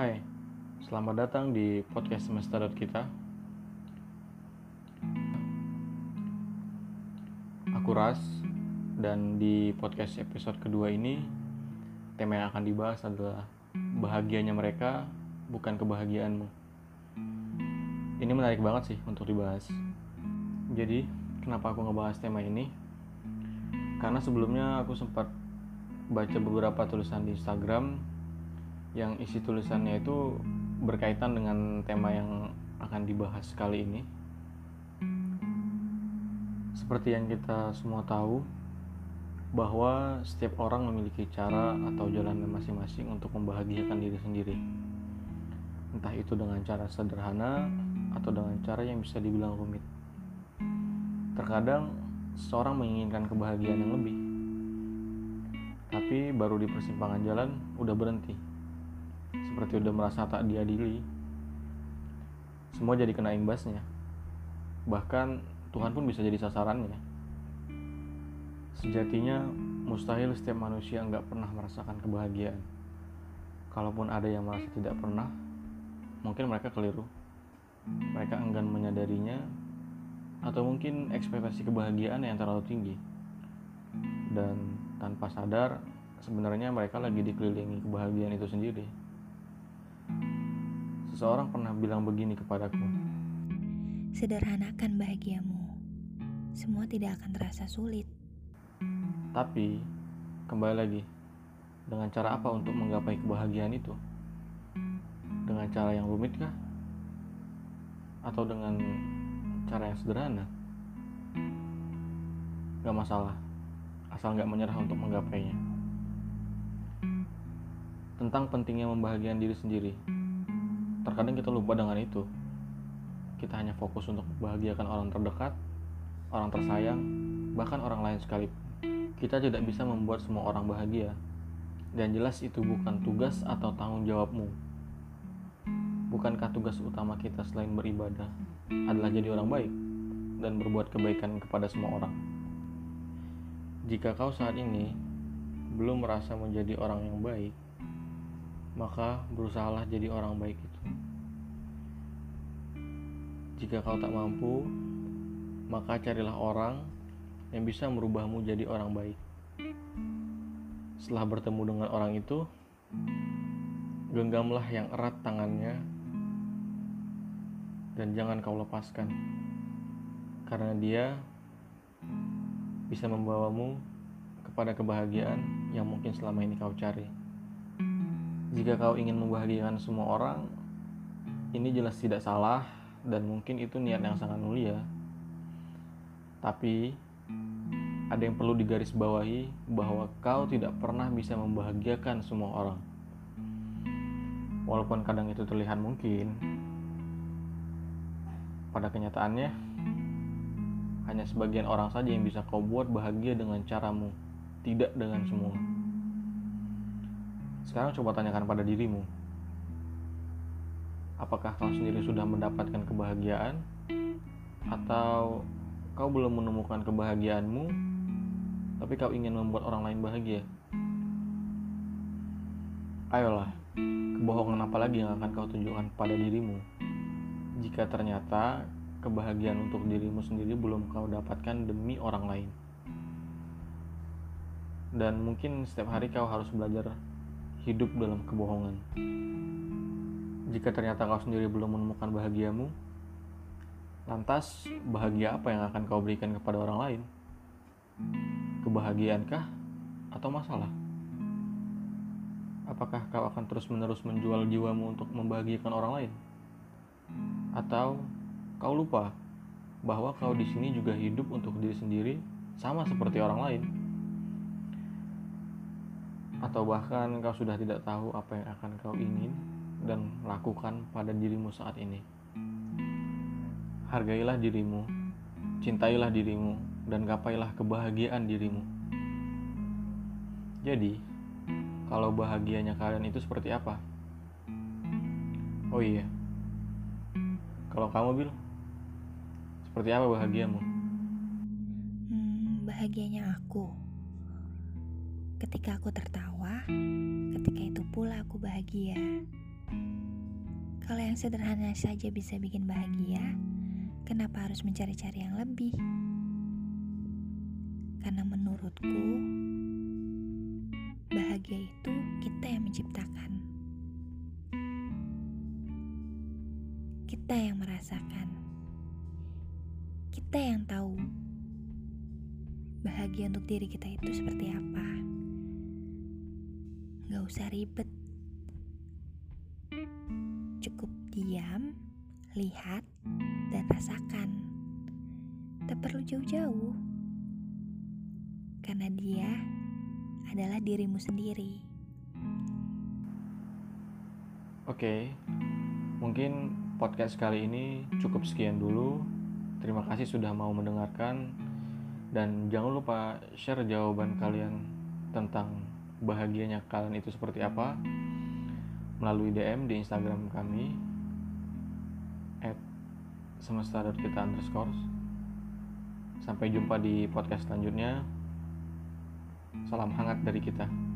Hai, selamat datang di podcast semesta kita. Aku Ras, dan di podcast episode kedua ini, tema yang akan dibahas adalah bahagianya mereka, bukan kebahagiaanmu. Ini menarik banget sih untuk dibahas. Jadi, kenapa aku ngebahas tema ini? Karena sebelumnya aku sempat baca beberapa tulisan di Instagram yang isi tulisannya itu berkaitan dengan tema yang akan dibahas kali ini. Seperti yang kita semua tahu, bahwa setiap orang memiliki cara atau jalan masing-masing untuk membahagiakan diri sendiri. Entah itu dengan cara sederhana atau dengan cara yang bisa dibilang rumit. Terkadang seseorang menginginkan kebahagiaan yang lebih, tapi baru di persimpangan jalan udah berhenti seperti udah merasa tak diadili. Semua jadi kena imbasnya. Bahkan Tuhan pun bisa jadi sasarannya. Sejatinya mustahil setiap manusia nggak pernah merasakan kebahagiaan. Kalaupun ada yang merasa tidak pernah mungkin mereka keliru. Mereka enggan menyadarinya atau mungkin ekspektasi kebahagiaan yang terlalu tinggi. Dan tanpa sadar sebenarnya mereka lagi dikelilingi kebahagiaan itu sendiri Seseorang pernah bilang begini kepadaku. Sederhanakan bahagiamu. Semua tidak akan terasa sulit. Tapi, kembali lagi, dengan cara apa untuk menggapai kebahagiaan itu? Dengan cara yang rumit kah? Atau dengan cara yang sederhana? Gak masalah, asal gak menyerah untuk menggapainya. Tentang pentingnya membahagiakan diri sendiri, terkadang kita lupa dengan itu. Kita hanya fokus untuk membahagiakan orang terdekat orang tersayang bahkan orang lain sekalipun kita tidak bisa membuat semua orang bahagia. Dan jelas itu bukan tugas atau tanggung jawabmu. Bukankah tugas utama kita selain beribadah adalah jadi orang baik dan berbuat kebaikan kepada semua orang? Jika kau saat ini belum merasa menjadi orang yang baik maka berusahalah jadi orang baik itu jika kau tak mampu, maka carilah orang yang bisa merubahmu jadi orang baik. Setelah bertemu dengan orang itu, genggamlah yang erat tangannya dan jangan kau lepaskan. Karena dia bisa membawamu kepada kebahagiaan yang mungkin selama ini kau cari. Jika kau ingin membahagiakan semua orang, ini jelas tidak salah dan mungkin itu niat yang sangat mulia. Tapi ada yang perlu digarisbawahi bahwa kau tidak pernah bisa membahagiakan semua orang. Walaupun kadang itu terlihat mungkin, pada kenyataannya hanya sebagian orang saja yang bisa kau buat bahagia dengan caramu, tidak dengan semua. Sekarang coba tanyakan pada dirimu, apakah kau sendiri sudah mendapatkan kebahagiaan? Atau kau belum menemukan kebahagiaanmu tapi kau ingin membuat orang lain bahagia? Ayolah kebohongan apa lagi yang akan kau tunjukkan pada dirimu? Jika ternyata kebahagiaan untuk dirimu sendiri belum kau dapatkan demi orang lain. Dan mungkin setiap hari kau harus belajar hidup dalam kebohongan jika ternyata kau sendiri belum menemukan bahagiamu, lantas bahagia apa yang akan kau berikan kepada orang lain? Kebahagiaankah atau masalah? Apakah kau akan terus-menerus menjual jiwamu untuk membahagiakan orang lain? Atau kau lupa bahwa kau di sini juga hidup untuk diri sendiri sama seperti orang lain? Atau bahkan kau sudah tidak tahu apa yang akan kau ingin dan lakukan pada dirimu saat ini. Hargailah dirimu, cintailah dirimu, dan gapailah kebahagiaan dirimu. Jadi, kalau bahagianya kalian itu seperti apa? Oh iya, kalau kamu bil, seperti apa bahagiamu? Hmm, bahagianya aku. Ketika aku tertawa, ketika itu pula aku bahagia. Kalau yang sederhana saja bisa bikin bahagia, kenapa harus mencari-cari yang lebih? Karena menurutku, bahagia itu kita yang menciptakan. Kita yang merasakan. Kita yang tahu bahagia untuk diri kita itu seperti apa. Gak usah ribet. Cukup diam, lihat, dan rasakan. Tak perlu jauh-jauh. Karena dia adalah dirimu sendiri. Oke, mungkin podcast kali ini cukup sekian dulu. Terima kasih sudah mau mendengarkan, dan jangan lupa share jawaban kalian tentang bahagianya kalian itu seperti apa melalui DM di Instagram kami at semesta.kita underscore. Sampai jumpa di podcast selanjutnya. Salam hangat dari kita.